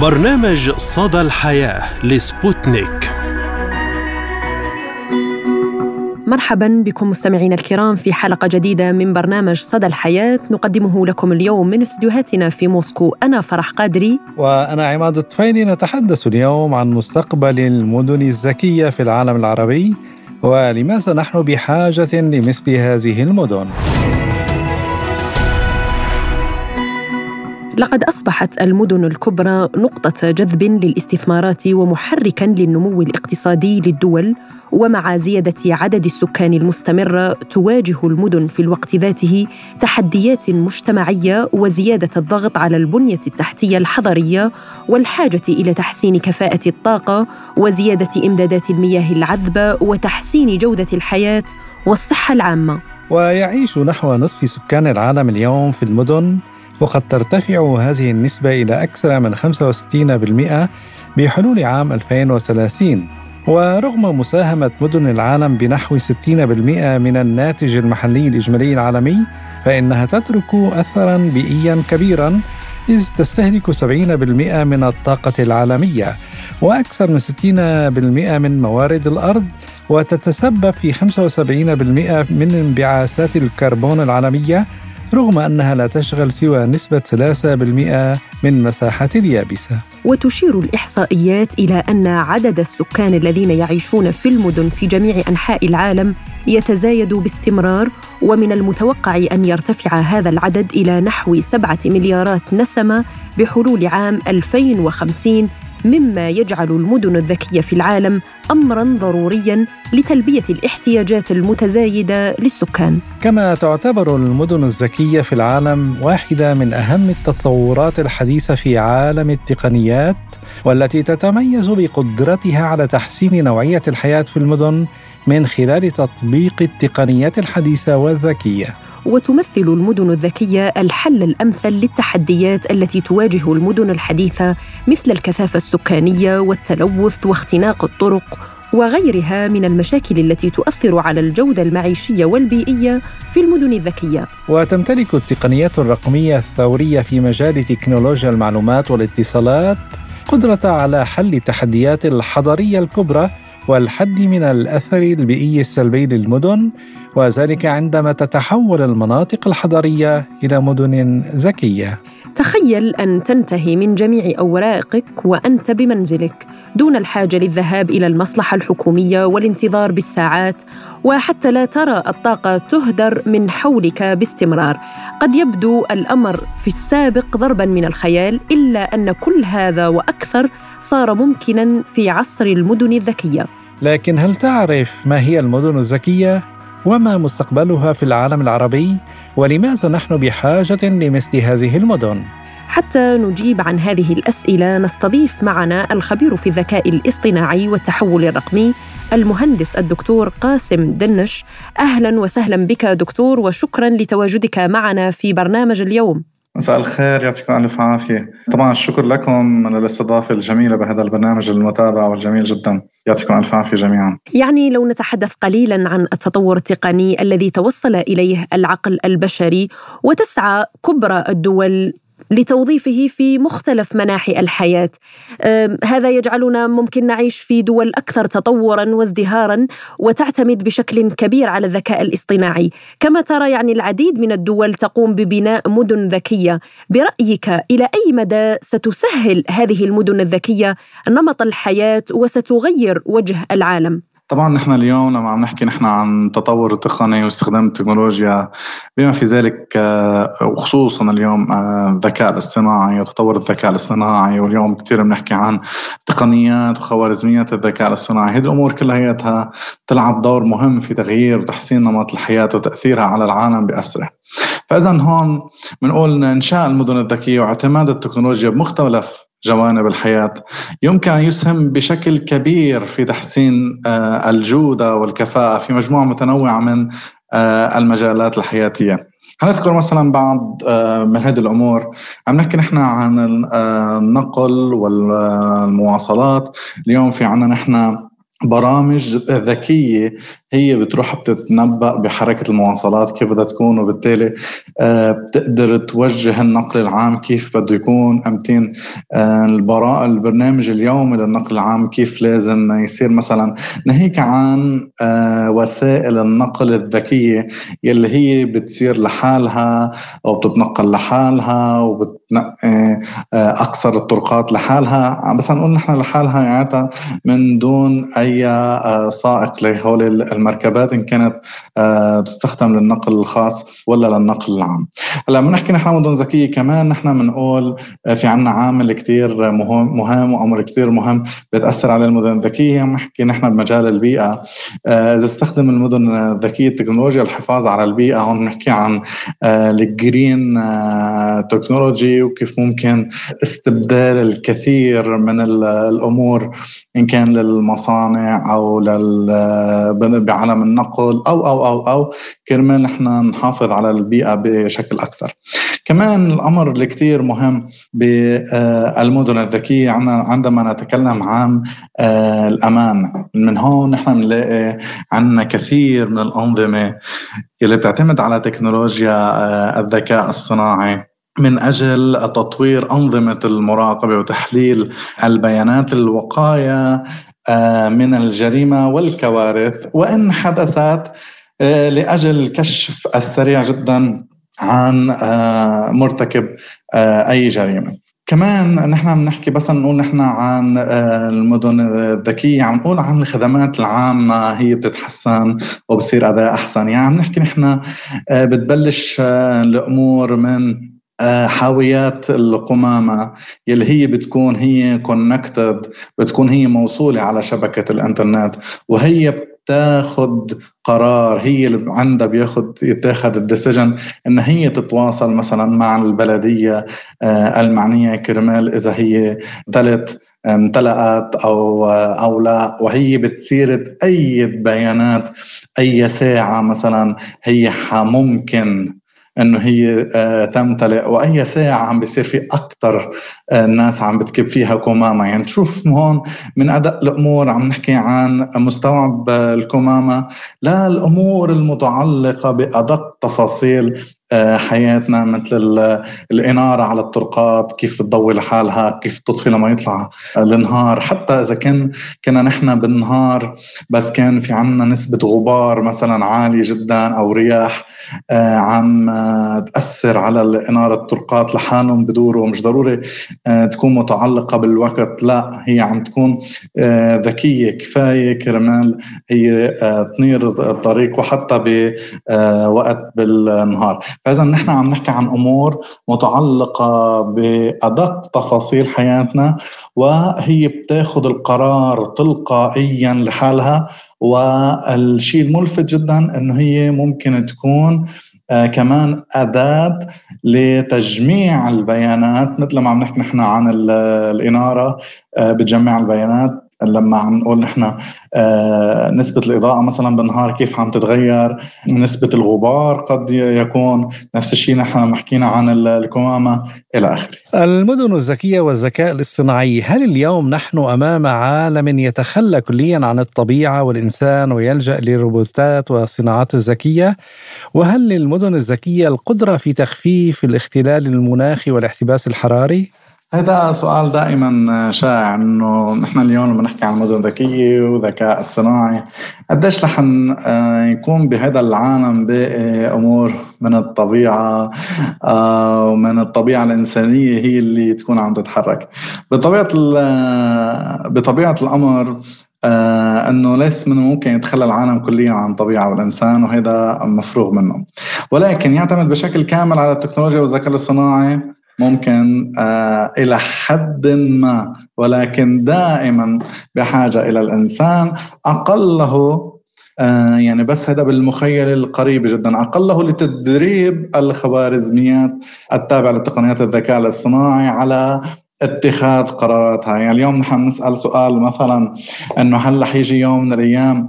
برنامج صدى الحياة لسبوتنيك. مرحبا بكم مستمعينا الكرام في حلقة جديدة من برنامج صدى الحياة. نقدمه لكم اليوم من استديوهاتنا في موسكو. أنا فرح قادري. وأنا عماد الطفيلي. نتحدث اليوم عن مستقبل المدن الذكية في العالم العربي ولماذا نحن بحاجة لمثل هذه المدن؟ لقد أصبحت المدن الكبرى نقطة جذب للاستثمارات ومحركا للنمو الاقتصادي للدول ومع زيادة عدد السكان المستمره تواجه المدن في الوقت ذاته تحديات مجتمعية وزيادة الضغط على البنية التحتية الحضرية والحاجة إلى تحسين كفاءة الطاقة وزيادة إمدادات المياه العذبة وتحسين جودة الحياة والصحة العامة. ويعيش نحو نصف سكان العالم اليوم في المدن وقد ترتفع هذه النسبة إلى أكثر من 65% بحلول عام 2030 ورغم مساهمة مدن العالم بنحو 60% من الناتج المحلي الإجمالي العالمي فإنها تترك أثراً بيئياً كبيراً إذ تستهلك 70% من الطاقة العالمية وأكثر من 60% من موارد الأرض وتتسبب في 75% من انبعاثات الكربون العالمية رغم أنها لا تشغل سوى نسبة 3% من مساحة اليابسة. وتشير الإحصائيات إلى أن عدد السكان الذين يعيشون في المدن في جميع أنحاء العالم يتزايد باستمرار ومن المتوقع أن يرتفع هذا العدد إلى نحو سبعة مليارات نسمة بحلول عام 2050 مما يجعل المدن الذكية في العالم امرا ضروريا لتلبية الاحتياجات المتزايدة للسكان. كما تعتبر المدن الذكية في العالم واحدة من أهم التطورات الحديثة في عالم التقنيات والتي تتميز بقدرتها على تحسين نوعية الحياة في المدن من خلال تطبيق التقنيات الحديثة والذكية. وتمثل المدن الذكية الحل الأمثل للتحديات التي تواجه المدن الحديثة مثل الكثافة السكانية والتلوث واختناق الطرق وغيرها من المشاكل التي تؤثر على الجودة المعيشية والبيئية في المدن الذكية. وتمتلك التقنيات الرقمية الثورية في مجال تكنولوجيا المعلومات والاتصالات قدرة على حل التحديات الحضريه الكبرى والحد من الأثر البيئي السلبي للمدن وذلك عندما تتحول المناطق الحضرية إلى مدن ذكيه تخيل أن تنتهي من جميع أوراقك وأنت بمنزلك دون الحاجة للذهاب إلى المصلحة الحكومية والانتظار بالساعات وحتى لا ترى الطاقة تهدر من حولك باستمرار. قد يبدو الأمر في السابق ضربا من الخيال إلا أن كل هذا وأكثر صار ممكنا في عصر المدن الذكية. لكن هل تعرف ما هي المدن الذكيه وما مستقبلها في العالم العربي ولماذا نحن بحاجة لمثل هذه المدن؟ حتى نجيب عن هذه الأسئلة نستضيف معنا الخبير في الذكاء الاصطناعي والتحول الرقمي المهندس الدكتور قاسم دنش. أهلا وسهلا بك دكتور وشكرا لتواجدك معنا في برنامج اليوم. مساء الخير يعطيكم ألف عافية. طبعا الشكر لكم على الاستضافة الجميلة بهذا البرنامج المتابع والجميل جدا. يعطيكم ألف عافية جميعا. يعني لو نتحدث قليلا عن التطور التقني الذي توصل إليه العقل البشري وتسعى كبرى الدول لتوظيفه في مختلف مناحي الحياة. هذا يجعلنا ممكن نعيش في دول أكثر تطورا وازدهارا وتعتمد بشكل كبير على الذكاء الاصطناعي. كما ترى يعني العديد من الدول تقوم ببناء مدن ذكية. برأيك إلى أي مدى ستسهل هذه المدن الذكية نمط الحياة وستغير وجه العالم؟ طبعا نحن اليوم لما عم نحكي نحن عن تطور التقني واستخدام التكنولوجيا بما في ذلك آه، وخصوصا اليوم آه، الذكاء الاصطناعي وتطور الذكاء الاصطناعي واليوم كثير بنحكي عن تقنيات وخوارزميات الذكاء الاصطناعي. هذه الأمور كلها تلعب دور مهم في تغيير وتحسين نمط الحياة وتأثيرها على العالم باسره فاذا هون بنقول انشاء المدن الذكية واعتماد التكنولوجيا بمختلف جوانب الحياة يمكن أن يسهم بشكل كبير في تحسين آه، الجودة والكفاءة في مجموعة متنوعة من آه، المجالات الحياتية. هنذكر مثلا بعض آه، من هذه الأمور. عم نحكي نحن عن النقل والمواصلات. اليوم في عنا نحن برامج ذكية هي بتروح بتتنبأ بحركة المواصلات كيف بدها تكون وبالتالي آه، بتقدر توجه النقل العام كيف بده يكون. أمتين آه، البراء البرنامج اليومي للنقل العام كيف لازم يصير مثلا. ناهيك عن آه، وسائل النقل الذكية يلي هي بتصير لحالها أو بتتنقل لحالها وبتنقي أكثر الطرقات لحالها. بس نقول نحن لحالها يعني من دون أي سائق لهول المركبات إن كانت آه، تستخدم للنقل الخاص ولا للنقل العام. هلا بنحكي نحن مدن ذكيه كمان نحن بنقول آه، في عنا عامل كثير مهم مهم وأمر كثير مهم بتاثر على المدن الذكية. بنحكي نحن بمجال البيئة. آه، إذا استخدم المدن الذكية التكنولوجيا الحفاظ على البيئة هون بنحكي عن ال green technology وكيف ممكن استبدال الكثير من الأمور إن كان للمصانع أو لل بعالم النقل أو أو أو أو كرمال نحن نحافظ على البيئة بشكل أكثر. كمان الأمر اللي كثير مهم بالمدن الذكية عندما نتكلم عن آه، الأمان من هون نحن بنلاقي عندنا كثير من الأنظمة اللي بتعتمد على تكنولوجيا آه، الذكاء الصناعي من أجل تطوير أنظمة المراقبة وتحليل البيانات الوقاية من الجريمة والكوارث وإن حدثت آه، لأجل الكشف السريع جدا عن آه، مرتكب أي جريمة. كمان نحن بنحكي بس نقول نحن عن المدن الذكية عم نقول عن الخدمات العامة هي بتتحسن وبصير أداء أحسن يعني عم نحكي نحن بتبلش الأمور من آه، حاويات القمامة يلي هي بتكون هي connected بتكون هي موصولة على شبكة الإنترنت وهي بتاخد قرار هي اللي عندها بياخد يتاخد ال decision إن هي تتواصل مثلا مع البلدية آه، المعنية كرمال إذا هي تلت امتلأت أو أو لا. وهي بتصير اي بيانات أي ساعة مثلا هي ممكن إنه هي آه، تمتلئ وأي ساعة عم بيصير في أكثر آه، ناس عم بتكب فيها كمامه يعني تشوف هون من أدق الأمور عم نحكي عن مستوعب الكمامه لا الأمور المتعلقة بأدق تفاصيل آه، حياتنا مثل الإنارة على الطرقات كيف بتضوي لحالها كيف تطفي لما يطلع النهار. حتى إذا كان كنا نحن بالنهار بس كان في عنا نسبة غبار مثلا عالية جدا أو رياح آه، عم تأثر على الإنارة الطرقات لحالهم بدوروا مش ضروري آه، تكون متعلقة بالوقت لا هي عم تكون ذكية كفاية كرمال. هي تنير الطريق وحتى بوقت بالنهار. فاذا نحن عم نحكي عن أمور متعلقة بادق تفاصيل حياتنا وهي بتاخذ القرار تلقائيا لحالها. والشيء الملفت جدا إنه هي ممكن تكون آه كمان أداة لتجميع البيانات. مثل ما عم نحكي نحن عن الإنارة آه بتجمع البيانات. لما عم نقول نحن آه، نسبة الإضاءة مثلا بالنهار كيف عم تتغير؟ نسبة الغبار قد يكون؟ نفس الشيء نحن حكينا عن الكمامة إلى آخره. المدن الذكية والذكاء الاصطناعي هل اليوم نحن أمام عالم يتخلى كليا عن الطبيعة والإنسان ويلجأ للروبوتات والصناعات الذكية؟ وهل للمدن الذكية القدرة في تخفيف الاختلال المناخي والاحتباس الحراري؟ هذا سؤال دائما شائع إنه نحن اليوم لما نحكي عن مدن ذكية وذكاء اصطناعي قديش رح آه، يكون بهذا العالم باقي أمور من الطبيعة آه، ومن الطبيعة الإنسانية هي اللي تكون عم تتحرك. بطبيعة بطبيعة الأمر آه إنه ليس من الممكن يتخلى العالم كليا عن الطبيعة والإنسان وهذا مفروغ منه. ولكن يعتمد بشكل كامل على التكنولوجيا والذكاء الاصطناعي. ممكن آه إلى حد ما. ولكن دائما بحاجة إلى الإنسان أقله آه يعني بس هذا بالمخيل القريب جدا. أقله لتدريب الخوارزميات التابعة لتقنيات الذكاء الاصطناعي على اتخاذ قراراتها. يعني اليوم نحن نسأل سؤال مثلا إنه هل رح يجي يوم من الأيام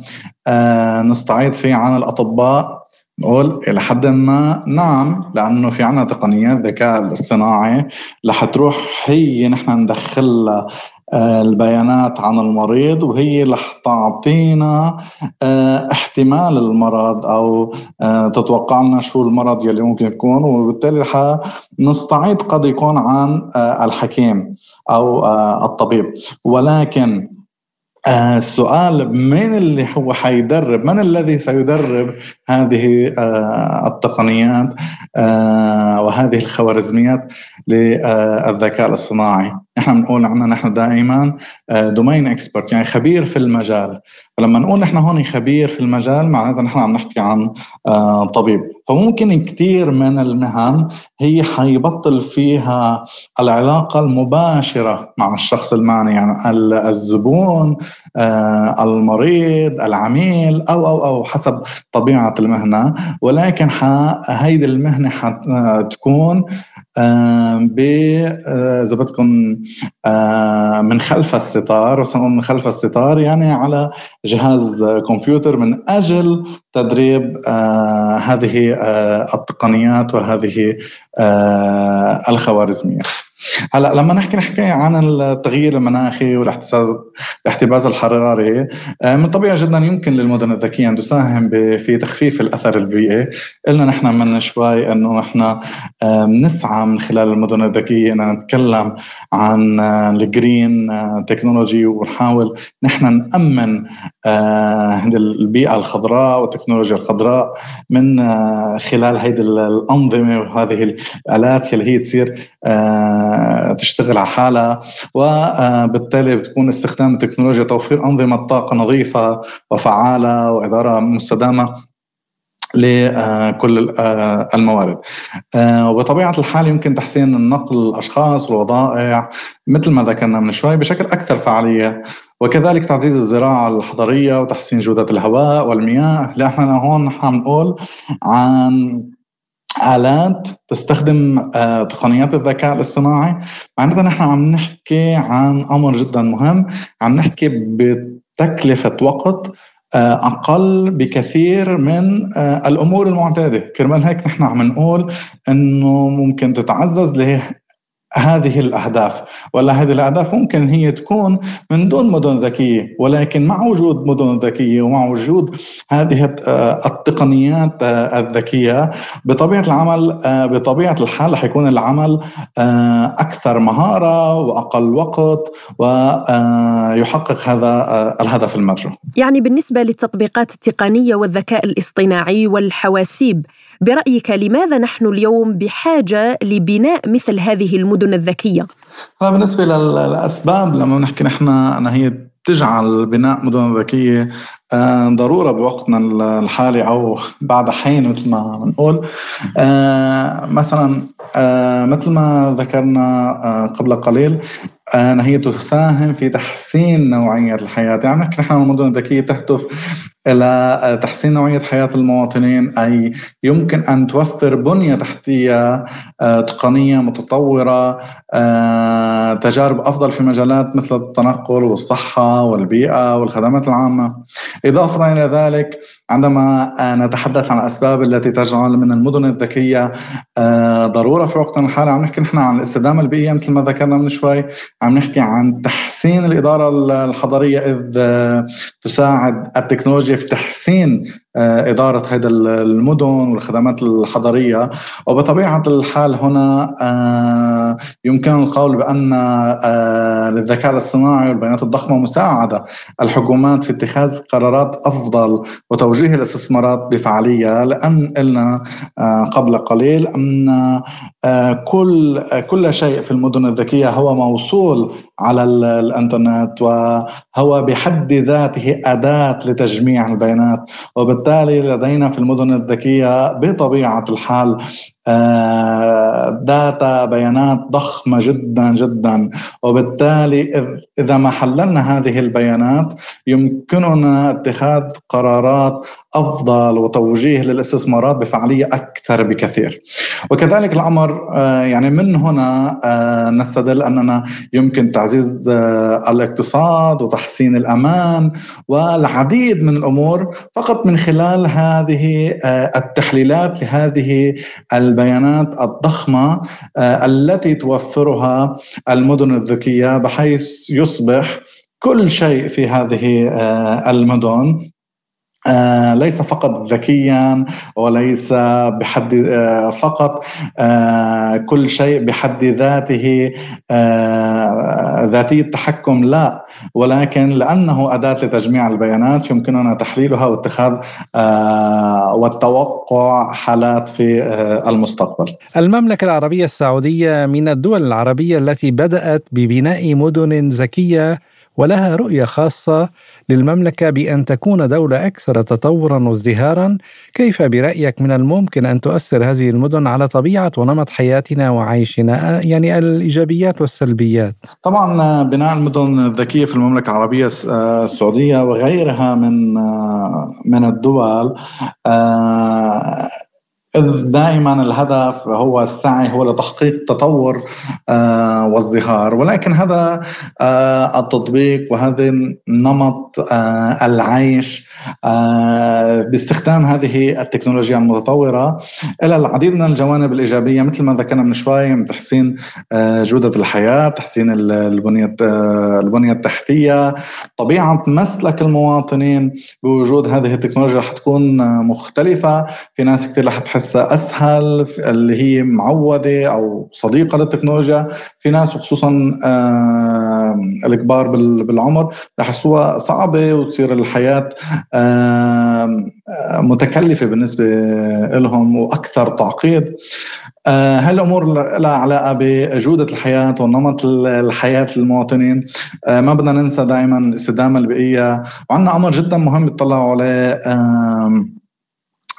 آه نستعيد فيه عن الاطباء نقول إلى حد ما نعم لأنه في عنا تقنيات ذكاء الاصطناعي رح تروح هي نحن ندخلها البيانات عن المريض وهي رح تعطينا احتمال المرض أو تتوقع لنا شو المرض يلي ممكن يكون وبالتالي رح نستعيد قد يكون عن الحكيم أو الطبيب. ولكن آه السؤال من اللي هو حيدرب؟ من الذي سيدرب هذه آه التقنيات آه وهذه الخوارزميات للذكاء الاصطناعي؟ نحن بنقول عنا نحن دائما دومين اكسبرت يعني خبير في المجال. فلما نقول نحن هون خبير في المجال معناتها نحن عم نحكي عن آه، طبيب. فممكن كثير من المهن هي حيبطل فيها العلاقة المباشرة مع الشخص المعني يعني الزبون آه، المريض العميل أو أو أو حسب طبيعة المهنة. ولكن هيدي المهنة حتكون إذا بدكم من خلف الستار من خلف الستار يعني على جهاز كمبيوتر من أجل تدريب هذه التقنيات وهذه الخوارزمية. هلا لما نحكي نحكي عن التغيير المناخي والاحتباس الاحتباس الحراري آه، من طبيعي جدا يمكن للمدن الذكية أن تساهم في تخفيف الأثر البيئي. قلنا نحن من شوي أنه نحن بنسعى من خلال المدن الذكية أن نتكلم عن آه، الجرين آه، تكنولوجي ونحاول نحن نأمن البيئة الخضراء والتكنولوجيا الخضراء من خلال هذه الأنظمة وهذه الآلات اللي هي تصير تشتغل على حالها وبالتالي بتكون استخدام التكنولوجيا توفير أنظمة طاقة نظيفة وفعالة وإدارة مستدامة لكل الموارد. وبطبيعة الحال يمكن تحسين النقل الأشخاص والوضائع مثل ما ذكرنا من شوي بشكل أكثر فعالية وكذلك تعزيز الزراعة الحضرية وتحسين جودة الهواء والمياه. لأننا هون عم نقول عن آلات تستخدم آه، تقنيات الذكاء الاصطناعي. معناتها نحن عم نحكي عن أمر جدا مهم. عم نحكي بتكلفة وقت آه، أقل بكثير من آه، الأمور المعتادة. كرمال هيك نحن عم نقول أنه ممكن تتعزز هذه الأهداف. ولا هذه الأهداف ممكن هي تكون من دون مدن ذكية ولكن مع وجود مدن ذكية ومع وجود هذه التقنيات الذكية بطبيعة العمل بطبيعة الحال حيكون العمل أكثر مهارة وأقل وقت ويحقق هذا الهدف المرجو. يعني بالنسبة للتطبيقات التقنية والذكاء الاصطناعي والحواسيب برأيك لماذا نحن اليوم بحاجة لبناء مثل هذه المدن الذكية؟ بالنسبة للأسباب لما نحكي نحن أنا هي تجعل بناء مدن ذكية آه، ضرورة بوقتنا الحالي أو بعد حين مثل ما بنقول آه، مثلا آه، مثل ما ذكرنا قبل قليل أنها هي تساهم في تحسين نوعية الحياة يعني نحن المدن الذكية تهدف إلى تحسين نوعية حياة المواطنين أي يمكن أن توفر بنية تحتية آه، تقنية متطورة آه، تجارب أفضل في مجالات مثل التنقل والصحة والبيئة والخدمات العامة. إضافة إلى ذلك عندما نتحدث عن الأسباب التي تجعل من المدن الذكية آه، ضرورة في وقتنا الحالي عم نحكي نحن عن الاستدامة البيئية مثل ما ذكرنا من شوي عم نحكي عن تحسين الإدارة الحضرية إذ تساعد التكنولوجيا في تحسين آه، إدارة هذا المدن والخدمات الحضرية. وبطبيعة الحال هنا آه، يمكن القول بأن آه، للذكاء الاصطناعي والبيانات الضخمة مساعدة الحكومات في اتخاذ قرارات أفضل وتوجيه الاستثمارات بفعالية لأن قلنا قبل قليل أن كل كل شيء في المدن الذكية هو موصول على الإنترنت وهو بحد ذاته أداة لتجميع البيانات. وبالتالي لدينا في المدن الذكية بطبيعة الحال داتا آه، بيانات ضخمة جدا جدا. وبالتالي إذا ما حللنا هذه البيانات يمكننا اتخاذ قرارات أفضل وتوجيه للاستثمارات بفعالية أكثر بكثير. وكذلك الأمر آه، يعني من هنا آه، نستدل أننا يمكن تعزيز الاقتصاد وتحسين الأمان والعديد من الأمور فقط من خلال هذه التحليلات لهذه البيانات الضخمة التي توفرها المدن الذكية بحيث يصبح كل شيء في هذه المدن. آه ليس فقط ذكيا وليس بحد آه فقط آه كل شيء بحد ذاته ذاتي التحكم لا ولكن لأنه أداة لتجميع البيانات يمكننا تحليلها واتخاذ والتوقع حالات في المستقبل. المملكة العربية السعودية من الدول العربية التي بدأت ببناء مدن ذكية ولها رؤية خاصة للمملكة بأن تكون دولة أكثر تطورا وازدهارا. كيف برأيك من الممكن أن تؤثر هذه المدن على طبيعة ونمط حياتنا وعيشنا يعني الإيجابيات والسلبيات؟ طبعا بناء المدن الذكية في المملكة العربية السعودية وغيرها من من الدول دائما الهدف هو السعي هو لتحقيق تطور آه وازدهار ولكن هذا آه التطبيق وهذا نمط آه العيش باستخدام هذه التكنولوجيا المتطورة إلى العديد من الجوانب الإيجابية مثل ما ذكرنا من شوي من تحسين جودة الحياة تحسين البنية البنية التحتية طبيعة مسلك المواطنين. بوجود هذه التكنولوجيا رح تكون مختلفة. في ناس كثير رح تحس تحسها اسهل اللي هي معوده أو صديقة للتكنولوجيا. في ناس وخصوصا الكبار بالعمر بحسوها صعبة وتصير الحياة متكلفة بالنسبة لهم وأكثر تعقيد. آه، هالأمور لها علاقة بجودة الحياة ونمط الحياة للمواطنين. آه، ما بدنا ننسى دائما الاستدامه البيئية. وعندنا أمر جدا مهم يطلعوا عليه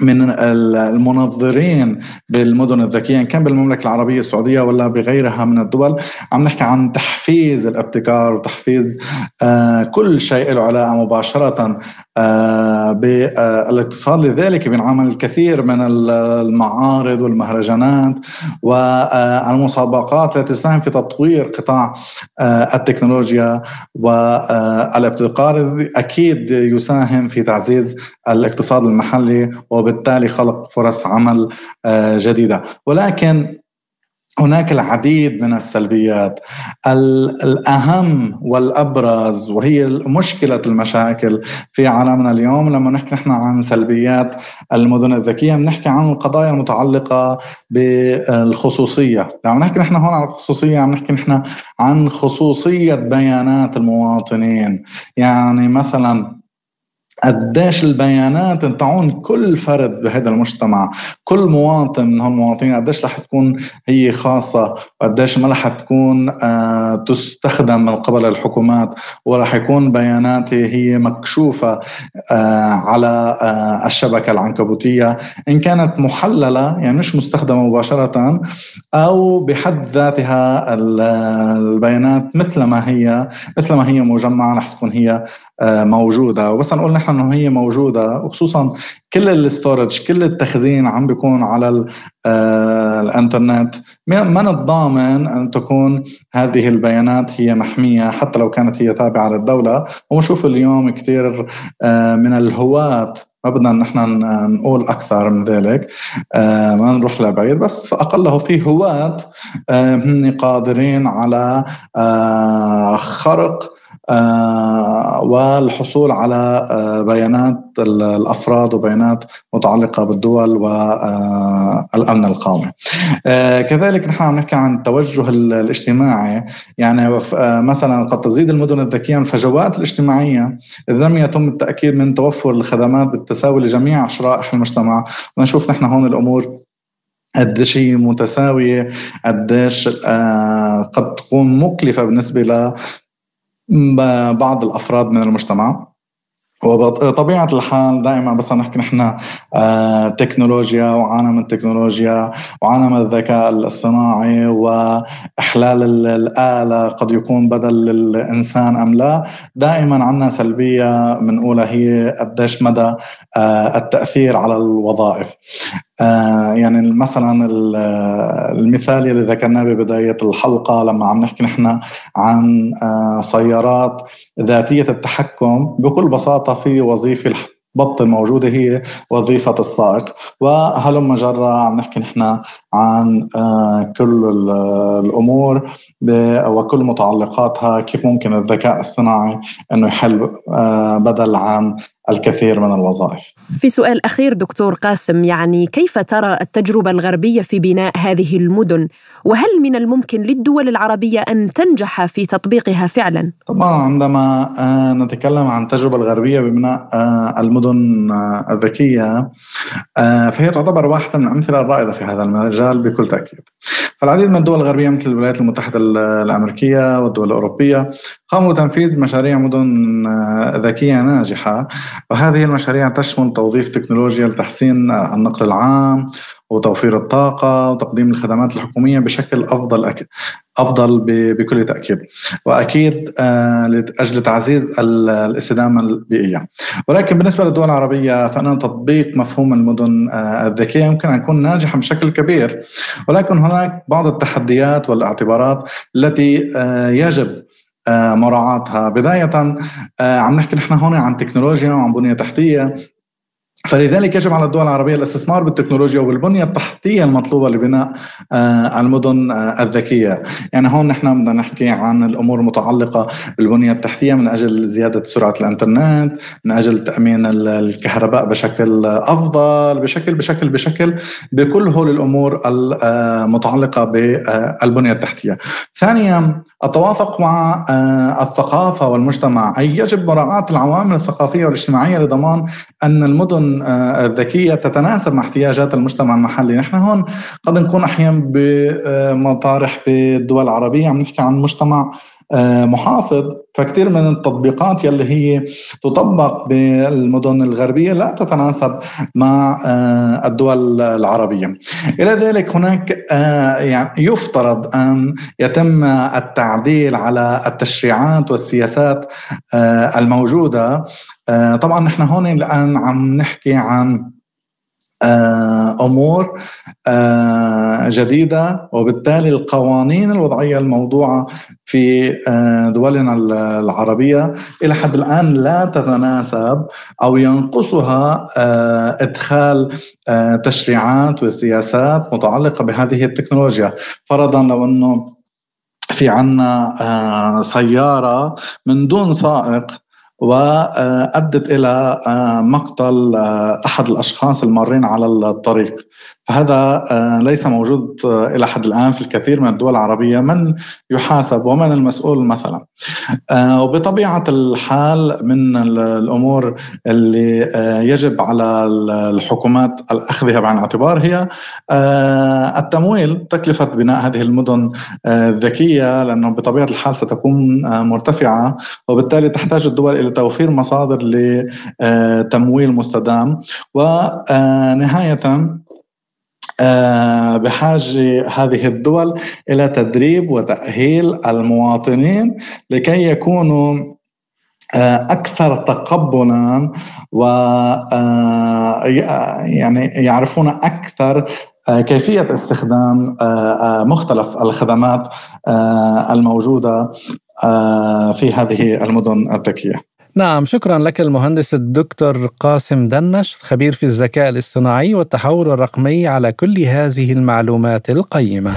من المنظرين بالمدن الذكية كان بالمملكة العربية السعودية ولا بغيرها من الدول عم نحكي عن تحفيز الابتكار وتحفيز آه، كل شيء له علاقة مباشرة آه، بالاقتصاد لذلك بنعمل الكثير من المعارض والمهرجانات والمسابقات التي تساهم في تطوير قطاع آه، التكنولوجيا والابتكار أكيد يساهم في تعزيز الاقتصاد المحلي وبالتالي خلق فرص عمل آه، جديدة. ولكن هناك العديد من السلبيات. الأهم والأبرز وهي مشكلة المشاكل في عالمنا اليوم لما نحكي نحن عن سلبيات المدن الذكية بنحكي عن القضايا المتعلقة بالخصوصية. لما نحكي نحن هون عن الخصوصية عم نحكي نحن عن خصوصية بيانات المواطنين. يعني مثلا قديش البيانات تعون كل فرد بهذا المجتمع كل مواطن من هالمواطنين قديش رح تكون هي خاصة وقديش ما رح تكون آه تستخدم من قبل الحكومات ورح يكون بياناتي هي مكشوفة آه على آه الشبكة العنكبوتية. إن كانت محللة يعني مش مستخدمة مباشرة أو بحد ذاتها البيانات مثل ما هي مثل ما هي مجمعة رح تكون هي موجودة. وبس نقول نحن إنه هي موجودة وخصوصا كل الستورج كل التخزين عم بيكون على آه، الإنترنت. ما نتضامن أن تكون هذه البيانات هي محمية حتى لو كانت هي تابعة للدولة. ونشوف اليوم كثير آه، من الهواة. ما بدنا نحن نقول أكثر من ذلك. ما نروح لبعيد. بس أقله في هواة هن قادرين على خرق آه، والحصول على آه، بيانات الأفراد وبيانات متعلقة بالدول والامن آه، القومي. كذلك نحن عم نحكي عن التوجه الاجتماعي يعني مثلا قد تزيد المدن الذكية الفجوات الاجتماعية اذا لم يتم التأكيد من توفر الخدمات بالتساوي لجميع شرائح المجتمع ونشوف نحن هون الأمور قديش هي متساوية قديش قد تكون مكلفة بالنسبة بعض الأفراد من المجتمع. وبطبيعة الحال دائما بس نحكي نحن آه تكنولوجيا وعالم التكنولوجيا وعالم الذكاء الصناعي وإحلال الآلة قد يكون بدل الإنسان أم لا دائما عندنا سلبية بنقولها هي قديش مدى آه التأثير على الوظائف. آه يعني مثلا المثال اللي ذكرناه ببداية الحلقة لما عم نحكي نحن عن آه سيارات ذاتية التحكم بكل بساطة في وظيفة البط الموجودة هي وظيفة السائق وهلم جرة عم نحكي نحن عن آه، كل الأمور وكل متعلقاتها كيف ممكن الذكاء الصناعي إنه يحل آه، بدل عن الكثير من الوظائف. في سؤال أخير دكتور قاسم يعني كيف ترى التجربة الغربية في بناء هذه المدن وهل من الممكن للدول العربية أن تنجح في تطبيقها فعلا؟ طبعا عندما آه، نتكلم عن التجربة الغربية ببناء المدن الذكية فهي تعتبر واحدة من الامثله الرائده في هذا المجال بكل تأكيد. فالعديد من الدول الغربية مثل الولايات المتحدة الأمريكية والدول الأوروبية قاموا بتنفيذ مشاريع مدن ذكية ناجحة وهذه المشاريع تشمل توظيف تكنولوجيا لتحسين النقل العام وتوفير الطاقة وتقديم الخدمات الحكومية بشكل أفضل أفضل بكل تأكيد. وأكيد آه، لأجل تعزيز الاستدامة البيئية. ولكن بالنسبة للدول العربية فإن تطبيق مفهوم المدن آه، الذكية يمكن أن يكون ناجحا بشكل كبير. ولكن هناك بعض التحديات والاعتبارات التي آه، يجب مراعاتها. بداية عم نحكي نحن هون عن تكنولوجيا وعن بنية تحتية. فلذلك يجب على الدول العربية الاستثمار بالتكنولوجيا وبالبنية التحتية المطلوبة لبناء آه، المدن آه، الذكية. يعني هون نحن بدنا نحكي عن الأمور المتعلقة بالبنية التحتية من أجل زيادة سرعة الإنترنت من أجل تأمين الكهرباء بشكل أفضل بشكل بشكل بشكل بكل هول الأمور المتعلقة بالبنية التحتية. ثانيا التوافق مع آه، الثقافة والمجتمع. أي يجب مراعاة العوامل الثقافية والاجتماعية لضمان أن المدن آه، الذكية تتناسب مع احتياجات المجتمع المحلي. نحن هون قد نكون أحيانا بمطارح بالدول العربية عم نحكي عن مجتمع محافظ. فكتير من التطبيقات يلي هي تطبق بالمدن الغربية لا تتناسب مع آه، الدول العربية. إلى ذلك هناك آه، يعني يفترض أن يتم التعديل على التشريعات والسياسات الموجودة. طبعا نحن هون الآن عم نحكي عن أمور جديدة وبالتالي القوانين الوضعية الموضوعة في دولنا العربية إلى حد الآن لا تتناسب أو ينقصها إدخال تشريعات وسياسات متعلقة بهذه التكنولوجيا. فرضا لو أنه في عنا سيارة من دون سائق وأدت إلى آه، مقتل آه، أحد الأشخاص المارين على الطريق. فهذا آه، ليس موجود إلى حد الآن في الكثير من الدول العربية. من يحاسب ومن المسؤول مثلا؟ وبطبيعة الحال من الأمور اللي يجب على الحكومات اخذها بعين الاعتبار هي التمويل تكلفة بناء هذه المدن الذكية لأنه بطبيعة الحال ستكون مرتفعة وبالتالي تحتاج الدول إلى توفير مصادر لتمويل مستدام. ونهايه آه، بحاجة هذه الدول إلى تدريب وتأهيل المواطنين لكي يكونوا آه، أكثر تقبلا و آه، يعني يعرفون أكثر كيفية استخدام مختلف الخدمات الموجودة في هذه المدن الذكية. نعم شكرا لك المهندس الدكتور قاسم دنش خبير في الذكاء الاصطناعي والتحول الرقمي على كل هذه المعلومات القيمة.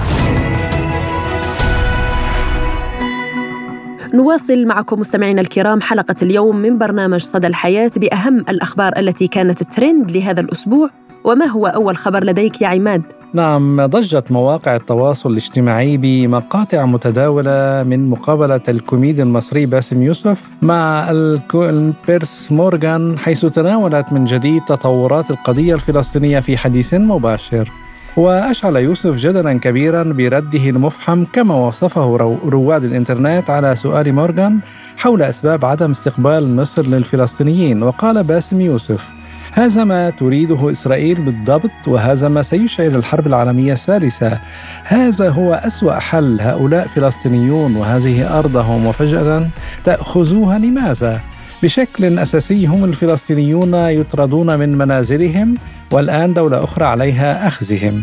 نواصل معكم مستمعينا الكرام حلقة اليوم من برنامج صدى الحياة بأهم الأخبار التي كانت ترند لهذا الأسبوع وما هو أول خبر لديك يا عماد؟ نعم ضجت مواقع التواصل الاجتماعي بمقاطع متداولة من مقابلة الكوميدي المصري باسم يوسف مع البيرس مورغان حيث تناولت من جديد تطورات القضية الفلسطينية في حديث مباشر وأشعل يوسف جدلا كبيرا برده المفحم كما وصفه رواد الإنترنت على سؤال مورغان حول أسباب عدم استقبال مصر للفلسطينيين وقال باسم يوسف هذا ما تريده إسرائيل بالضبط وهذا ما سيشعل الحرب العالمية الثالثة. هذا هو أسوأ حل. هؤلاء فلسطينيون وهذه أرضهم. وفجأة تأخذوها لماذا؟ بشكل أساسي هم الفلسطينيون يطردون من منازلهم والآن دولة أخرى عليها أخذهم.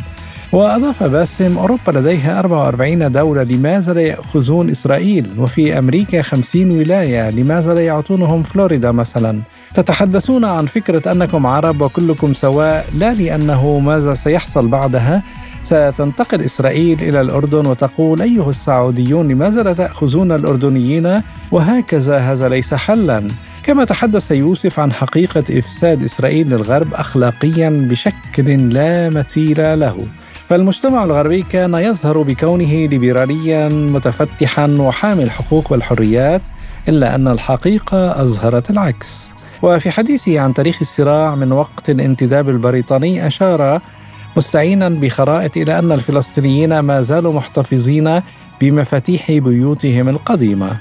وأضاف باسم أوروبا لديها 44 دولة لماذا لا يأخذون إسرائيل؟ وفي أمريكا 50 ولاية لماذا لا يعطونهم فلوريدا مثلا؟ تتحدثون عن فكرة أنكم عرب وكلكم سواء لا لأنه ماذا سيحصل بعدها؟ ستنتقل إسرائيل إلى الأردن وتقول أيها السعوديون لماذا لا تأخذون الأردنيين؟ وهكذا هذا ليس حلا. كما تحدث يوسف عن حقيقة إفساد إسرائيل للغرب أخلاقيا بشكل لا مثيل له. فالمجتمع الغربي كان يظهر بكونه ليبراليا متفتحا وحامي الحقوق والحريات إلا أن الحقيقة أظهرت العكس. وفي حديثه عن تاريخ الصراع من وقت الانتداب البريطاني أشار مستعينا بخرائط إلى أن الفلسطينيين ما زالوا محتفظين بمفاتيح بيوتهم القديمة.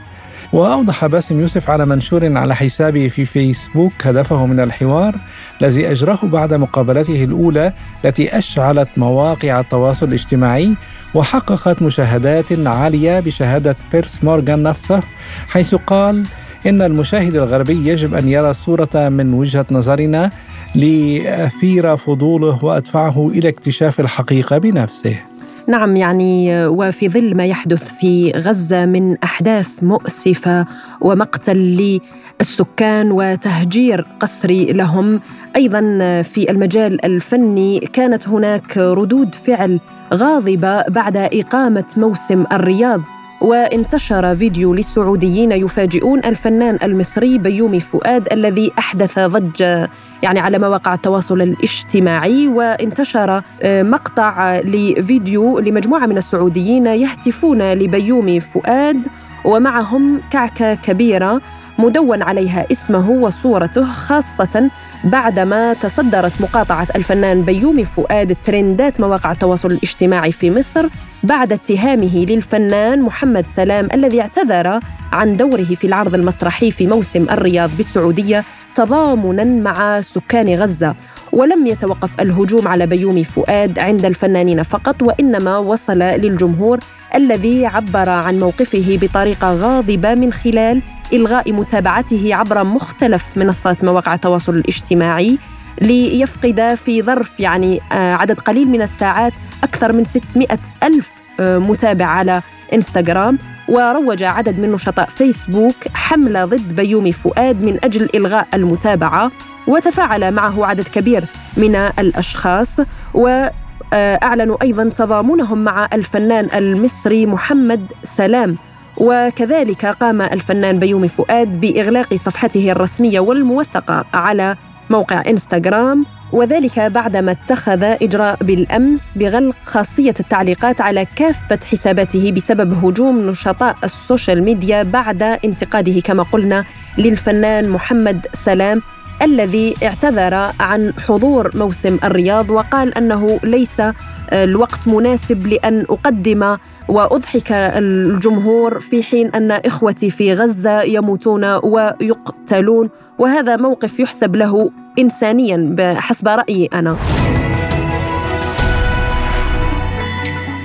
وأوضح باسم يوسف على منشور على حسابه في فيسبوك هدفه من الحوار الذي أجراه بعد مقابلته الأولى التي أشعلت مواقع التواصل الاجتماعي وحققت مشاهدات عالية بشهادة بيرس مورغان نفسه حيث قال إن المشاهد الغربي يجب أن يرى الصورة من وجهة نظرنا لأثير فضوله وأدفعه إلى اكتشاف الحقيقة بنفسه. نعم يعني وفي ظل ما يحدث في غزة من أحداث مؤسفة ومقتل للسكان وتهجير قسري لهم أيضا في المجال الفني كانت هناك ردود فعل غاضبة بعد إقامة موسم الرياض. وانتشر فيديو للسعوديين يفاجئون الفنان المصري بيومي فؤاد الذي أحدث ضجه يعني على مواقع التواصل الاجتماعي وانتشر آه، مقطع لفيديو لمجموعة من السعوديين يهتفون لبيومي فؤاد ومعهم كعكة كبيرة مدون عليها اسمه وصورته خاصة بعدما تصدرت مقاطعة الفنان بيومي فؤاد ترندات مواقع التواصل الاجتماعي في مصر بعد اتهامه للفنان محمد سلام الذي اعتذر عن دوره في العرض المسرحي في موسم الرياض بالسعودية تضامنا مع سكان غزة. ولم يتوقف الهجوم على بيومي فؤاد عند الفنانين فقط وإنما وصل للجمهور الذي عبر عن موقفه بطريقة غاضبة من خلال إلغاء متابعته عبر مختلف منصات مواقع التواصل الاجتماعي ليفقد في ظرف يعني آه، عدد قليل من الساعات أكثر من 600 ألف آه، متابع على إنستغرام وروج عدد من نشطاء فيسبوك حملة ضد بيومي فؤاد من أجل إلغاء المتابعة وتفاعل معه عدد كبير من الأشخاص و أعلنوا أيضا تضامنهم مع الفنان المصري محمد سلام. وكذلك قام الفنان بيومي فؤاد بإغلاق صفحته الرسمية والموثقة على موقع إنستغرام. وذلك بعدما اتخذ إجراء بالأمس بغلق خاصية التعليقات على كافة حساباته بسبب هجوم نشطاء ال social media بعد انتقاده كما قلنا للفنان محمد سلام. الذي اعتذر عن حضور موسم الرياض وقال أنه ليس الوقت مناسب لأن أقدم وأضحك الجمهور في حين أن إخوتي في غزة يموتون ويقتلون وهذا موقف يحسب له انسانيا بحسب رأيي أنا.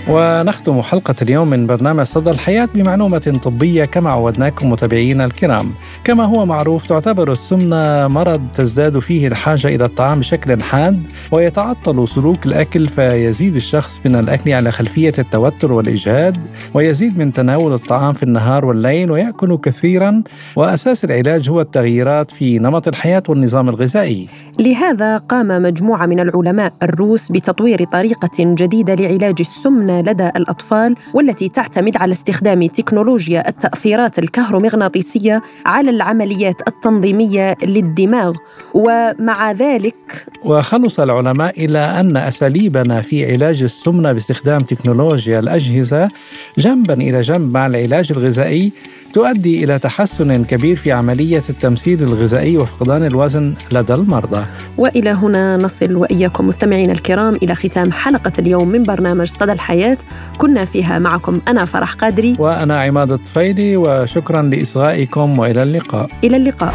ونختم حلقة اليوم من برنامج صدى الحياة بمعلومة طبية كما عودناكم متابعينا الكرام. كما هو معروف تعتبر السمنة مرض تزداد فيه الحاجة إلى الطعام بشكل حاد ويتعطل سلوك الأكل فيزيد الشخص من الأكل على خلفية التوتر والإجهاد ويزيد من تناول الطعام في النهار والليل ويأكل كثيرا وأساس العلاج هو التغييرات في نمط الحياة والنظام الغذائي. لهذا قام مجموعة من العلماء الروس بتطوير طريقة جديدة لعلاج السمنة لدى الأطفال والتي تعتمد على استخدام تكنولوجيا التأثيرات الكهرومغناطيسية على العمليات التنظيمية للدماغ. ومع ذلك وخلص العلماء إلى أن أساليبنا في علاج السمنة باستخدام تكنولوجيا الأجهزة جنبا إلى جنب مع العلاج الغذائي تؤدي إلى تحسن كبير في عملية التمثيل الغذائي وفقدان الوزن لدى المرضى. وإلى هنا نصل وإياكم مستمعينا الكرام إلى ختام حلقة اليوم من برنامج صدى الحياة. كنا فيها معكم أنا فرح قادري. وأنا عماد الطفيلي وشكرا لإصغائكم وإلى اللقاء. إلى اللقاء.